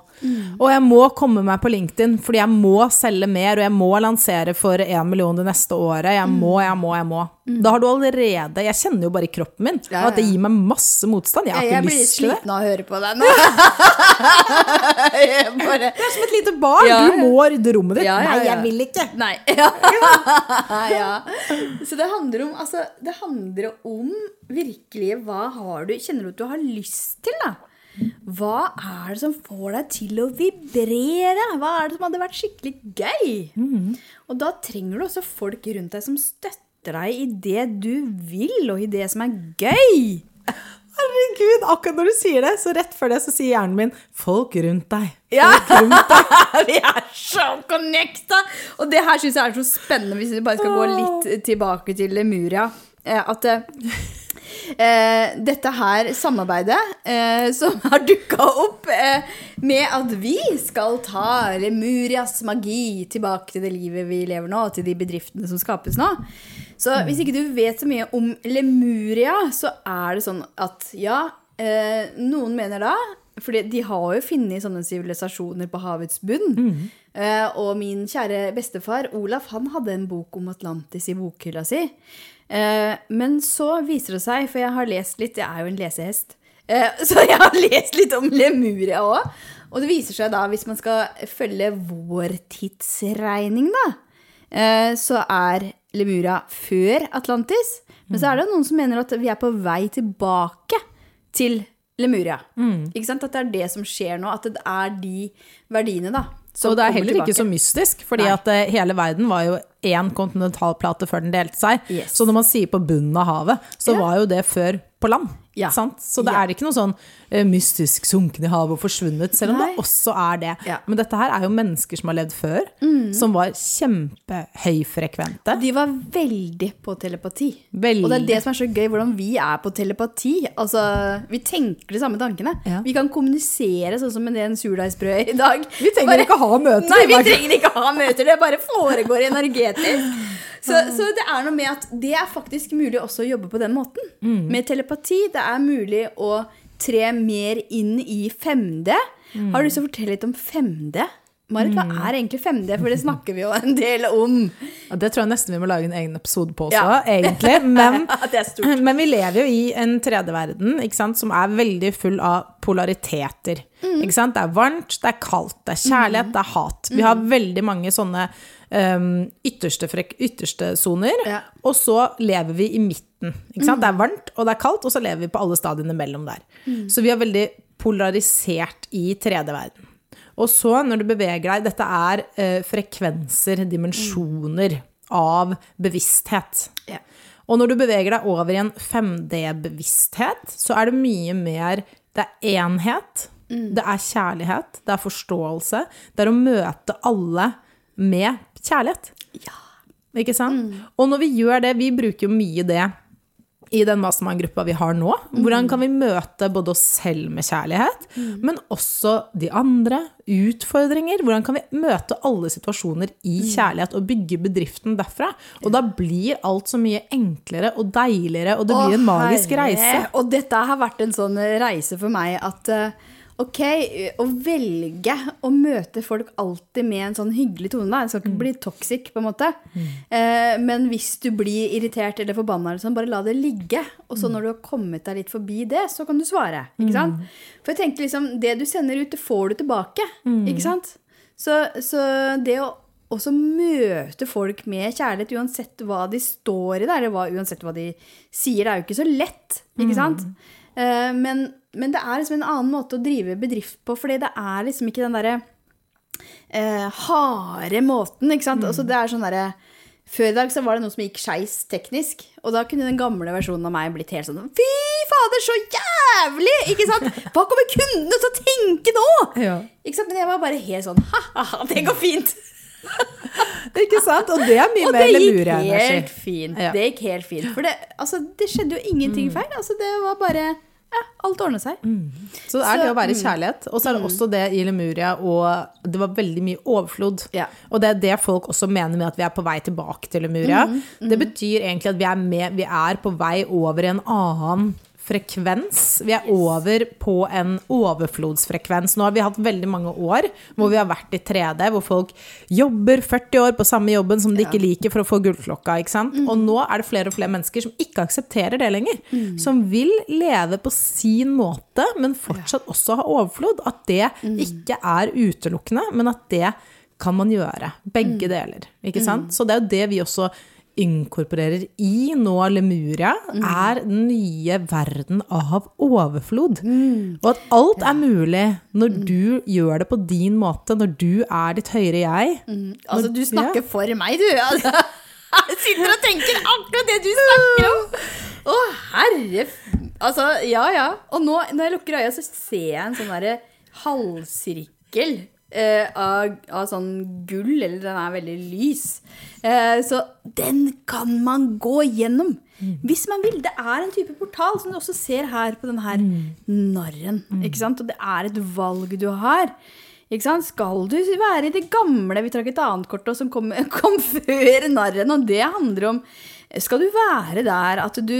Og jeg må komme meg på LinkedIn, fordi jeg må selge mer, og jeg må lansere for én million det neste året. Jeg må, jeg må, jeg må. Da har du allerede Jeg kjenner jo bare i kroppen min Ja, at det gir meg masse motstand. Jeg har ikke lyst til det. Jeg blir sliten av å høre på deg nå. Jeg bare Det er som et lite barn. Ja, Du må rydde rommet ditt. Nei, jeg vil ikke. Nei. Ja. Så det handler om Altså, det handler om virkelig hva har du Kjenner du at du har lyst til, da? Hva er det som får deg til å vibrere? Hva er det som hadde vært skikkelig gøy? Og da trenger du også folk rundt deg som støtter deg i det du vil, og i det som er gøy. Herregud, akkurat når du sier det, så rett før det så sier hjernen min 'folk rundt deg'. Ja, vi er så connecta! Og det her syns jeg er så spennende, hvis vi bare skal gå litt tilbake til Lemuria. Eh, At eh, dette her samarbeidet eh, som har dukka opp eh, med at vi skal ta Lemurias magi tilbake til det livet vi lever nå, og til de bedriftene som skapes nå. Så hvis ikke du vet så mye om Lemuria, så er det sånn at ja, eh, noen mener da for de har jo funnet sånne sivilisasjoner på havets bunn. Eh, og min kjære bestefar Olaf han hadde en bok om Atlantis i bokhylla si. Uh, men så viser det seg, for jeg har lest litt, jeg er jo en lesehest, uh, så jeg har lest litt om Lemuria òg. Og det viser seg da, hvis man skal følge vår tidsregning, da, så er Lemuria før Atlantis. Men så er det noen som mener at vi er på vei tilbake til Lemuria. Ikke sant? At det er det som skjer nå. At det er de verdiene, da. Og det er heller ikke så mystisk, fordi Nei. at eh, hele verden var jo én kontinentalplate før den delte seg. Yes. Så når man sier på bunnen av havet, så Ja. var jo det før på land. Ja. Sant? Så det Ja. er ikke noe sånn eh, mystisk sunken i havet og forsvunnet, selv om Nei. det også er det. Ja. Men dette her er jo mennesker som har levd før, som var kjempehøyfrekvente. De var veldig på telepati. Veldig. Og det er det som er så gøy, hvordan vi er på telepati. Altså, Vi tenker de samme tankene. Vi kan kommunisere sånn som med det en surdeigsbrød i dag. Vi trenger Bare- ikke ha møter. Nei, vi trenger ikke ha møter. Det bare foregår energetisk. Så, så det er noe med at det er faktisk mulig også å jobbe på den måten. Mm. Med telepati. Det er mulig å tre mer inn i 5D. Mm. Har du lyst til å fortelle litt om 5D? Marit, hva er egentlig 5D? For det snakker vi jo en del om. Ja, det tror jeg nesten vi må lage en egen episode på også, Ja. egentlig. Men, men vi lever jo i en 3D-verden som er veldig full av polariteter. Mm. Ikke sant? Det er varmt, det er kaldt, det er kjærlighet, det er hat. Vi Mm. har veldig mange sånne um, ytterste, frek- ytterste soner, Ja. og så lever vi i midten. Ikke sant? Det er varmt, og det er kaldt, og så lever vi på alle stadiene mellom der. Så vi er veldig polarisert i 3D-verden. Og så, når du beveger deg Dette er uh, frekvenser, dimensjoner av bevissthet. Ja. Og når du beveger deg over i en 5D-bevissthet, så er det mye mer Det er enhet, det er kjærlighet, det er forståelse. Det er å møte alle med kjærlighet. Ja. Ikke sant? Og når vi gjør det, vi bruker jo mye det i den mastermind-gruppa vi har nå. Hvordan kan vi møte både oss selv med kjærlighet, men også de andre, utfordringer. Hvordan kan vi møte alle situasjoner i kjærlighet og bygge bedriften derfra? Og da blir alt så mye enklere og deiligere, og det blir en magisk herre. reise. Og dette har vært en sånn reise for meg at eh, Ok, å velge å møte folk alltid med en sånn hyggelig tone, da. Det skal ikke bli toxic, på en måte. Eh, men hvis du blir irritert eller forbanna, sånn, bare la det ligge. Og så når du har kommet deg litt forbi det, så kan du svare. Ikke sant? For jeg tenker liksom, det du sender ut, det får du tilbake. Ikke sant? Så, så det å også møte folk med kjærlighet, uansett hva de står i, der, eller hva, uansett hva de sier. Det er jo ikke så lett, ikke sant? Eh, men, men det er liksom en annen måte å drive bedrift på, fordi det er liksom ikke den derre eh, harde måten, ikke sant? Altså, det er sånn derre før i dag så var det noe som gikk skeis teknisk, og da kunne den gamle versjonen av meg blitt helt sånn Fy fader, så jævlig! Ikke sant? Hva kommer kundene til å tenke nå? Ja. Ikke sant? Men jeg var bare helt sånn Ha-ha, det går fint. Ikke sant? Og det er mye Og mer det gikk helt fint. Ja. Det gikk helt fint. For det, altså, det skjedde jo ingenting feil. Altså, det var bare Ja, alt ordnet seg. Så det er det å være kjærlighet. Og så er det også det i Lemuria, og det var veldig mye overflod. Ja. Og det er det folk også mener med at vi er på vei tilbake til Lemuria. Det betyr egentlig at vi er, med, vi er på vei over i en annen frekvens. Vi er over på en overflodsfrekvens. Nå har vi hatt veldig mange år hvor vi har vært i 3D, hvor folk jobber 40 år på samme jobben som de ikke liker for å få gullklokka. ikke sant? Og nå er det flere og flere mennesker som ikke aksepterer det lenger. Som vil leve på sin måte, men fortsatt også ha overflod. At det ikke er utelukkende, men at det kan man gjøre. Begge deler. ikke sant? Så det er jo det vi også inkorporerer i nå Lemuria, er den nye verden av overflod. Og at alt er mulig når du gjør det på din måte, når du er ditt høyere jeg. Altså, du snakker for meg, du. Altså, jeg sitter og tenker akkurat det du snakker om. Å, herre Altså, ja, ja. Og nå, når jeg lukker øya, så ser jeg en sånn derre halvsirkel eh, av, av sånn gull, eller den er veldig lys. Eh, så den kan man gå gjennom. Hvis man vil. Det er en type portal, som du også ser her på den her narren. Ikke sant? Og det er et valg du har. Skal du være i det gamle Vi trakk et annet kort også, som kom, kom før narren, og det handler om Skal du være der at du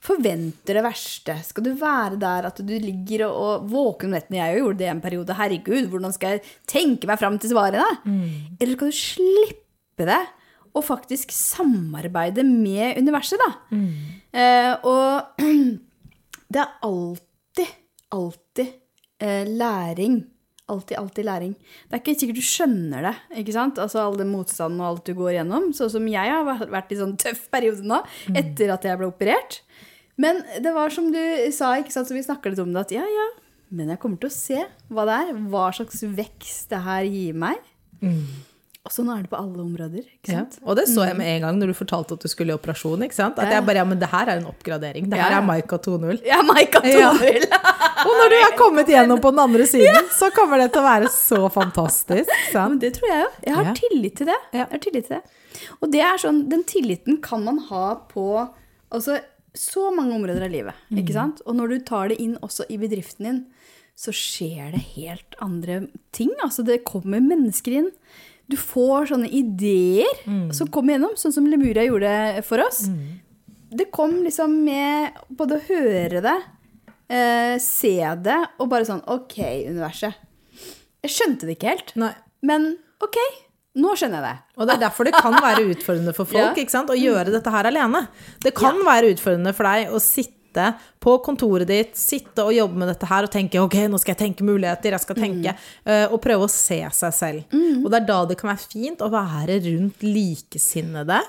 forventer det verste? Skal du være der at du ligger og, og våken om nettene? Jeg gjorde det en periode. Herregud, hvordan skal jeg tenke meg fram til svarene? Eller skal du slippe det? Og faktisk samarbeide med universet, da. Eh, og det er alltid, alltid eh, læring. Alltid, alltid læring. Det er ikke sikkert du skjønner det, ikke sant? Altså all den motstanden og alt du går gjennom. Sånn som jeg har vært- vært i sånn tøff periode nå, etter at jeg ble operert. Men det var som du sa, ikke sant, så vi snakker litt om det, at ja, ja, men jeg kommer til å se hva det er. Hva slags vekst det her gir meg. Og sånn er det på alle områder, ikke Ja. Og det så jeg med en gang når du fortalte at du skulle i operasjon. ikke sant? At jeg bare, ja, men det her er en oppgradering. Det her Ja, ja. er Maika 2.0. Ja, Maika Ja. 2.0. Og når du er kommet gjennom på den andre siden, så kommer det til å være så fantastisk. Sant? det tror jeg jo. Jeg har Ja. tillit til det. Jeg har tillit til det. Og det er sånn, den tilliten kan man ha på altså, så mange områder av livet. Mm. ikke sant? Og når du tar det inn også i bedriften din, så skjer det helt andre ting. Altså, det kommer mennesker inn. Du får sånne ideer Mm. som kommer gjennom, sånn som Lemuria gjorde for oss. Det kom liksom med både å høre det, eh, se det, og bare sånn Ok, universet. Jeg skjønte det ikke helt. Nei. Men ok, nå skjønner jeg det. Og det er derfor det kan være utfordrende for folk Ja. å gjøre dette her alene. Det kan være utfordrende for deg å sitte på kontoret ditt, sitte og jobbe med dette her og tenke ok, nå skal jeg tenke muligheter, jeg skal tenke, mm. og prøve å se seg selv. Og det er da det kan være fint å være rundt likesinnede,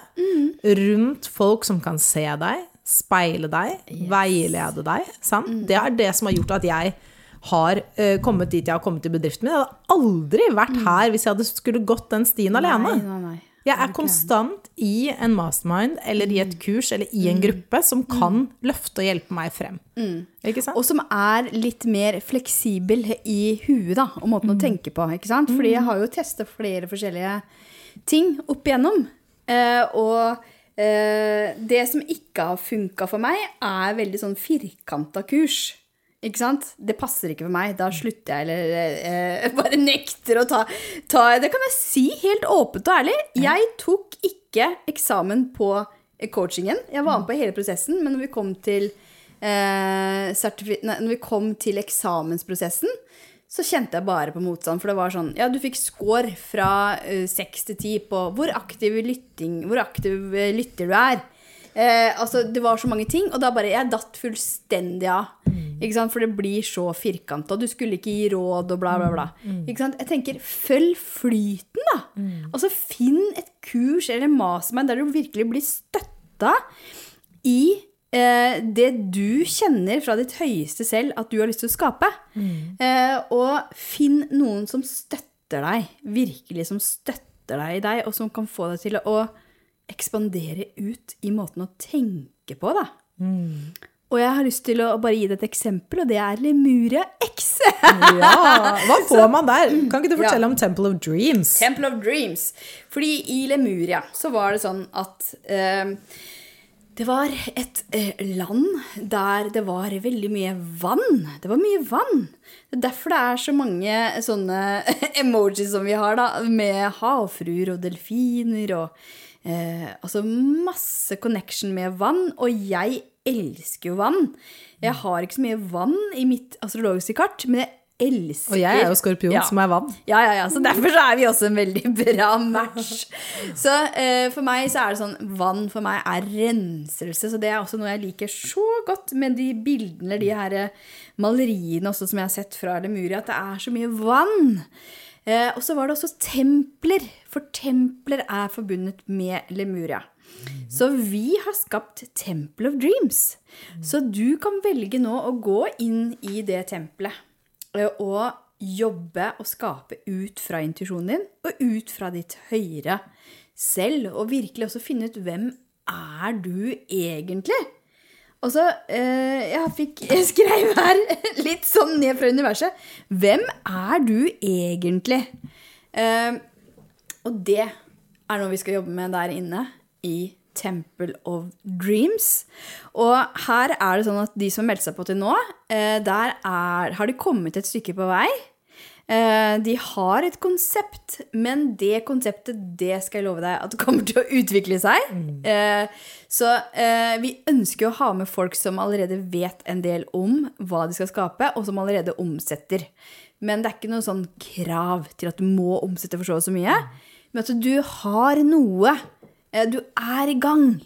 rundt folk som kan se deg, speile deg, veilede deg. Sant? Det er det som har gjort at jeg har uh, kommet dit jeg har kommet i bedriften min. Jeg hadde aldri vært her hvis jeg hadde skulle gått den stien alene. Nei, nei, nei. Jeg er konstant i en mastermind eller i et kurs eller i en gruppe som kan løfte og hjelpe meg frem. Ikke sant? Og som er litt mer fleksibel i huet, da, og måten å tenke på. ikke sant? Fordi jeg har jo testa flere forskjellige ting opp igjennom. Eh, og eh, det som ikke har funka for meg, er veldig sånn firkanta kurs. Ikke sant? Det passer ikke for meg. Da slutter jeg, eller eh, bare nekter å ta, ta Det kan jeg si helt åpent og ærlig. Jeg tok ikke eksamen på eh, coachingen. Jeg var med på hele prosessen, men når vi kom til eh, nei, når vi kom til eksamensprosessen, så kjente jeg bare på motstand. For det var sånn Ja, du fikk score fra eh, seks til ti på hvor aktiv, lytting, hvor aktiv eh, lytter du er. Eh, altså, det var så mange ting, og da bare Jeg datt fullstendig av. Ikke sant? For det blir så firkanta. Du skulle ikke gi råd og bla, bla, bla. Ikke sant? Jeg tenker, følg flyten, da. Altså, finn et kurs eller en mastermind der du virkelig blir støtta i eh, det du kjenner fra ditt høyeste selv at du har lyst til å skape. Eh, og finn noen som støtter deg, virkelig som støtter deg i deg, og som kan få deg til å ekspandere ut i måten å tenke på, da. Og jeg har lyst til å bare gi deg et eksempel, og det er Lemuria X. Ja, Hva får man der? Kan ikke du Ja. fortelle om Temple of Dreams? Temple of Dreams. Fordi i Lemuria så var det sånn at eh, det var et eh, land der det var veldig mye vann. Det var mye vann. Det er derfor det er så mange sånne emojis som vi har, da, med havfruer og delfiner og eh, Altså masse connection med vann. Og jeg elsker jo vann. Jeg har ikke så mye vann i mitt astrologiske kart, men jeg elsker Og jeg er jo skorpion, Ja. som er vann. Ja, ja, ja. Så derfor så er vi også en veldig bra match. Så eh, for meg så er det sånn Vann for meg er renselse. Så det er også noe jeg liker så godt med de bildene, de her maleriene også som jeg har sett fra Lemuria, at det er så mye vann. Eh, og så var det også templer, for templer er forbundet med Lemuria. Så vi har skapt Temple of Dreams. Så du kan velge nå å gå inn i det tempelet eh, og jobbe og skape ut fra intuisjonen din og ut fra ditt høyere selv. Og virkelig også finne ut hvem er du egentlig? Og så eh, Jeg fikk jeg skrev her litt sånn ned fra universet. Hvem er du egentlig? Eh, og det er noe vi skal jobbe med der inne i Temple of Dreams. Og her er det sånn at de som meldte seg på til nå, eh, der er, har de kommet et stykke på vei. Eh, De har et konsept, men det konseptet, det skal jeg love deg at det kommer til å utvikle seg. Eh, Så eh, vi ønsker å ha med folk som allerede vet en del om hva de skal skape, og som allerede omsetter. Men det er ikke noe sånn krav til at du må omsette for så og så mye. Men at du har noe. Du er i gang.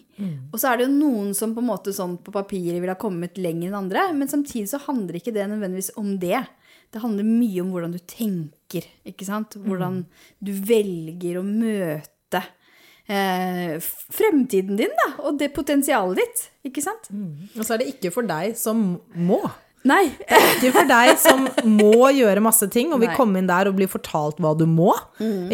Og så er det jo noen som på en måte sånn på papiret ville ha kommet lenger enn andre, men samtidig så handler ikke det nødvendigvis om det. Det handler mye om hvordan du tenker, ikke sant? Hvordan du velger å møte eh, fremtiden din, da, og det potensialet ditt, ikke sant? Og så er det ikke for deg som må. Nei. Det er Ikke for deg som må gjøre masse ting, og vil Nei. komme inn der og bli fortalt hva du må.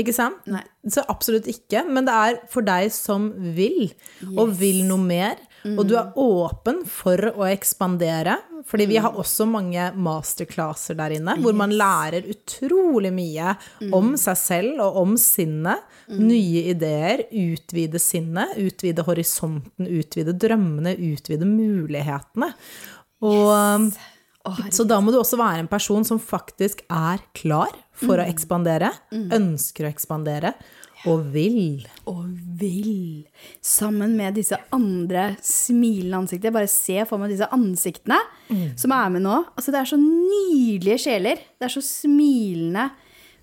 Ikke sant? Nei. Så absolutt ikke. Men det er for deg som vil, og vil noe mer. Og du er åpen for å ekspandere. Fordi vi har også mange masterclasser der inne, hvor man lærer utrolig mye om seg selv og om sinnet. Nye ideer. Utvide sinnet, utvide horisonten, utvide drømmene, utvide mulighetene. Og så da må du også være en person som faktisk er klar for å ekspandere, ønsker å ekspandere, og vil. Og vill. Sammen med disse andre smilende ansiktene. Bare se for meg disse ansiktene som er med nå. Altså, det er så nydelige sjeler. Det er så smilende,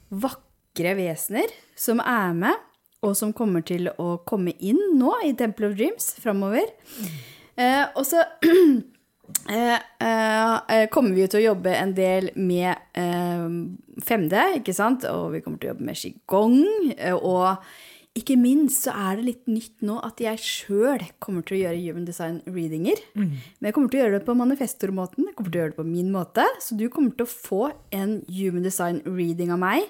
vakre vesener som er med, og som kommer til å komme inn nå i Temple of Dreams framover. Eh, og så kommer vi til å jobbe en del med eh, 5D, ikke sant? Og vi kommer til å jobbe med qigong. eh, og ikke minst så er det litt nytt nå at jeg sjøl kommer til å gjøre human design-readinger. Men jeg kommer til å gjøre det på manifestormåten. Jeg kommer til å gjøre det på min måte. Så du kommer til å få en human design-reading av meg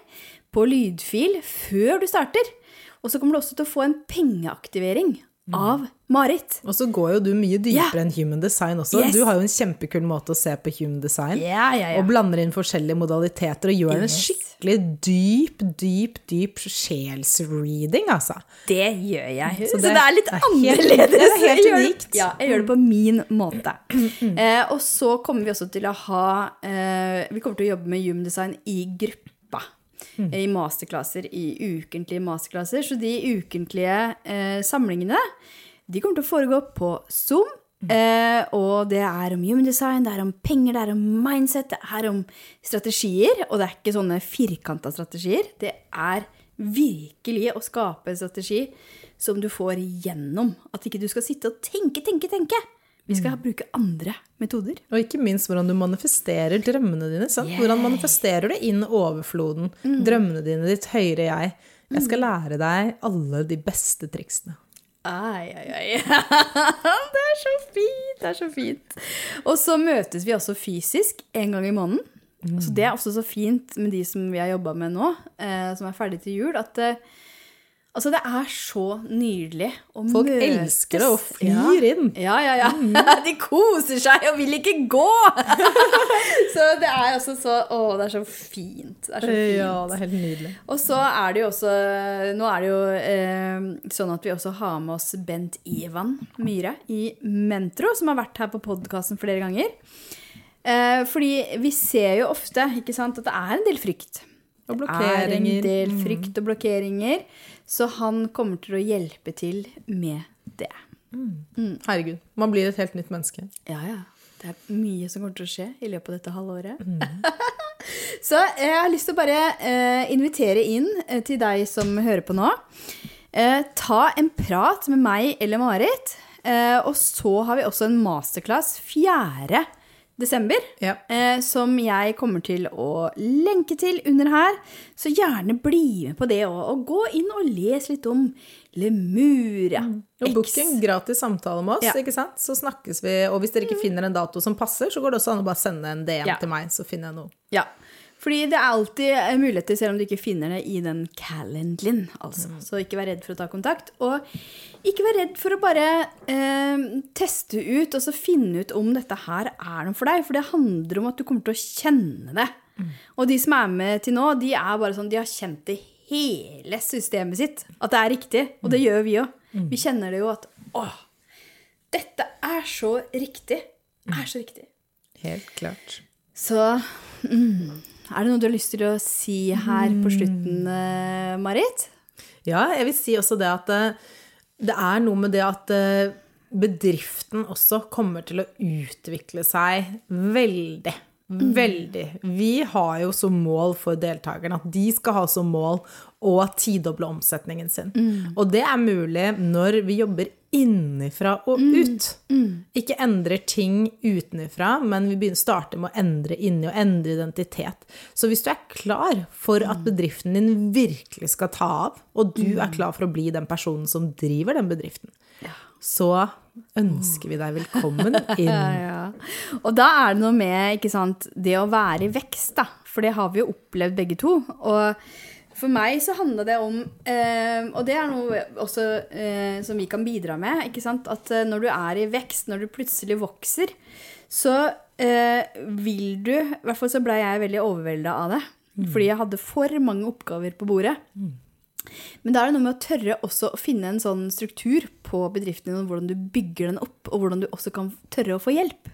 på lydfil før du starter. Og så kommer du også til å få en pengeaktivering av Marit. Og så går jo du mye dypere yeah. enn human design også. Yes. Du har jo en kjempekul måte å se på human design. yeah, yeah. Og blander inn forskjellige modaliteter og gjør en skikkelig dyp, dyp, dyp sjelsreading, altså. Det gjør jeg. Så det det, er litt er helt- annerledes. det er helt Jeg unikt. Ja, jeg gjør det på min måte. Eh, og så kommer vi også til å ha eh, Vi kommer til å jobbe med human design i gruppa. Mm. I masterklasser, i ukentlige masterklasser. Så de ukentlige eh, samlingene de kommer til å foregå på Zoom. Mm. Eh, og det er om human design, det er om penger, det er om mindset, det er om strategier. Og det er ikke sånne firkanta strategier. Det er virkelig å skape en strategi som du får gjennom. At ikke du skal sitte og tenke, tenke, tenke. Vi skal Mm. bruke andre metoder. Og ikke minst hvordan du manifesterer drømmene dine. Sant? Hvordan manifesterer du inn overfloden, Mm. drømmene dine, ditt høyere jeg. Jeg skal lære deg alle de beste triksene. Ai, ai, ai. det er så fint! Det er så fint. Og så møtes vi også fysisk en gang i måneden. Så det er også så fint med de som vi har jobba med nå, eh, som er ferdig til jul, at eh, Altså, det er så nydelig å Folk møtes. elsker det og flyr inn. Ja, ja, ja. De koser seg og vil ikke gå! så det er altså så Å, det er så fint. Det er så fint. Ja, det er helt nydelig. Og så er det jo også Nå er det jo eh, sånn at vi også har med oss Bent Ivan Myhre i Mentro, som har vært her på podkasten flere ganger. Eh, fordi vi ser jo ofte ikke sant, at det er en del frykt. Og Det er en. Mm. del frykt og blokkeringer. Så han kommer til å hjelpe til med det. Herregud. Man blir et helt nytt menneske. Ja, ja. Det er mye som kommer til å skje i løpet av dette halvåret. så jeg har lyst til å bare eh, invitere inn eh, til deg som hører på nå. Eh, ta en prat med meg eller Marit. Eh, og så har vi også en masterclass 4. desember. Ja. Eh, som jeg kommer til å lenke til under her. Så gjerne bli med på det òg. Og gå inn og les litt om Lemuria. Og book en gratis samtale med oss, Ja. ikke sant? så snakkes vi. Og hvis dere ikke finner en dato som passer, så går det også an å bare sende en DM Ja. til meg, så finner jeg noe. Ja. Fordi det er alltid eh, muligheter, selv om du ikke finner det i den calenderen. Altså. Så ikke vær redd for å ta kontakt. Og ikke vær redd for å bare eh, teste ut og så finne ut om dette her er noe for deg. For det handler om at du kommer til å kjenne det. Og de som er med til nå, de er bare sånn, de har kjent det hele systemet sitt. At det er riktig. Og det gjør vi òg. Vi kjenner det jo at åh, dette er så riktig. Er så riktig. Helt klart. Så mm, er det noe du har lyst til å si her på slutten, eh, Marit? Ja, jeg vil si også det at eh, det er noe med det at eh, bedriften også kommer til å utvikle seg veldig. Veldig. Vi har jo som mål for deltakerne at de skal ha som mål å tidoble omsetningen sin. Og det er mulig når vi jobber innifra og ut. Ikke endrer ting utenifra, men vi begynner starter med å endre inni og endre identitet. Så hvis du er klar for at bedriften din virkelig skal ta av, og du er klar for å bli den personen som driver den bedriften, så ønsker vi deg velkommen inn. Ja. Og da er det noe med ikke sant, det å være i vekst, da. For det har vi jo opplevd begge to. Og for meg så handler det om eh, Og det er noe også eh, som vi kan bidra med. At eh, når du er i vekst, når du plutselig vokser, så eh, vil du I hvert fall så ble jeg veldig overvelda av det. Fordi jeg hadde for mange oppgaver på bordet. Men da er det noe med å tørre også å finne en sånn struktur på bedriften din, hvordan du bygger den opp, og hvordan du også kan tørre å få hjelp.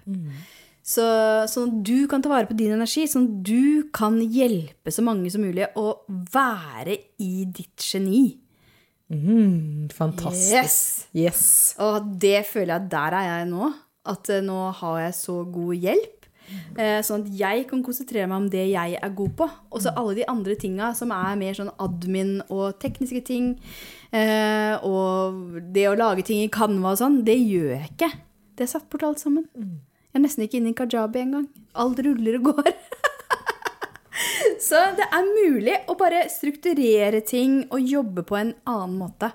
Så, sånn at du kan ta vare på din energi, sånn at du kan hjelpe så mange som mulig å være i ditt geni. Mm, fantastisk. Yes! Yes. Og det føler jeg at der er jeg nå. At eh, nå har jeg så god hjelp. Eh, sånn at jeg kan konsentrere meg om det jeg er god på. Og så alle de andre tinga som er mer sånn admin og tekniske ting. Eh, og det å lage ting i Canva og sånn, det gjør jeg ikke. Det er satt bort alt sammen. Jeg er nesten ikke inne i kajabi engang. Alt ruller og går. Så det er mulig å bare strukturere ting og jobbe på en annen måte.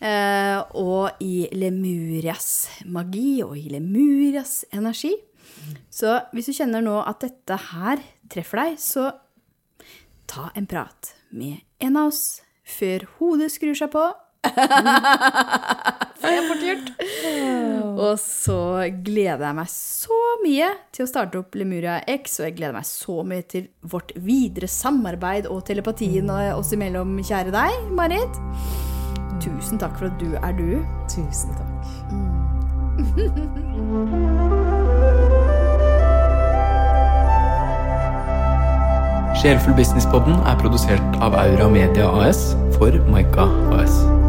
Eh, og i Lemurias magi og i Lemurias energi. Så hvis du kjenner nå at dette her treffer deg, så ta en prat med en av oss før hodet skrur seg på. For det er fort gjort. Og så gleder jeg meg så mye til å starte opp Lemuria X, og jeg gleder meg så mye til vårt videre samarbeid og telepatien oss imellom, kjære deg, Marit. Tusen takk for at du er du. Tusen takk. Sjelfull Businesspodden er produsert av Aura Media AS for Maika AS.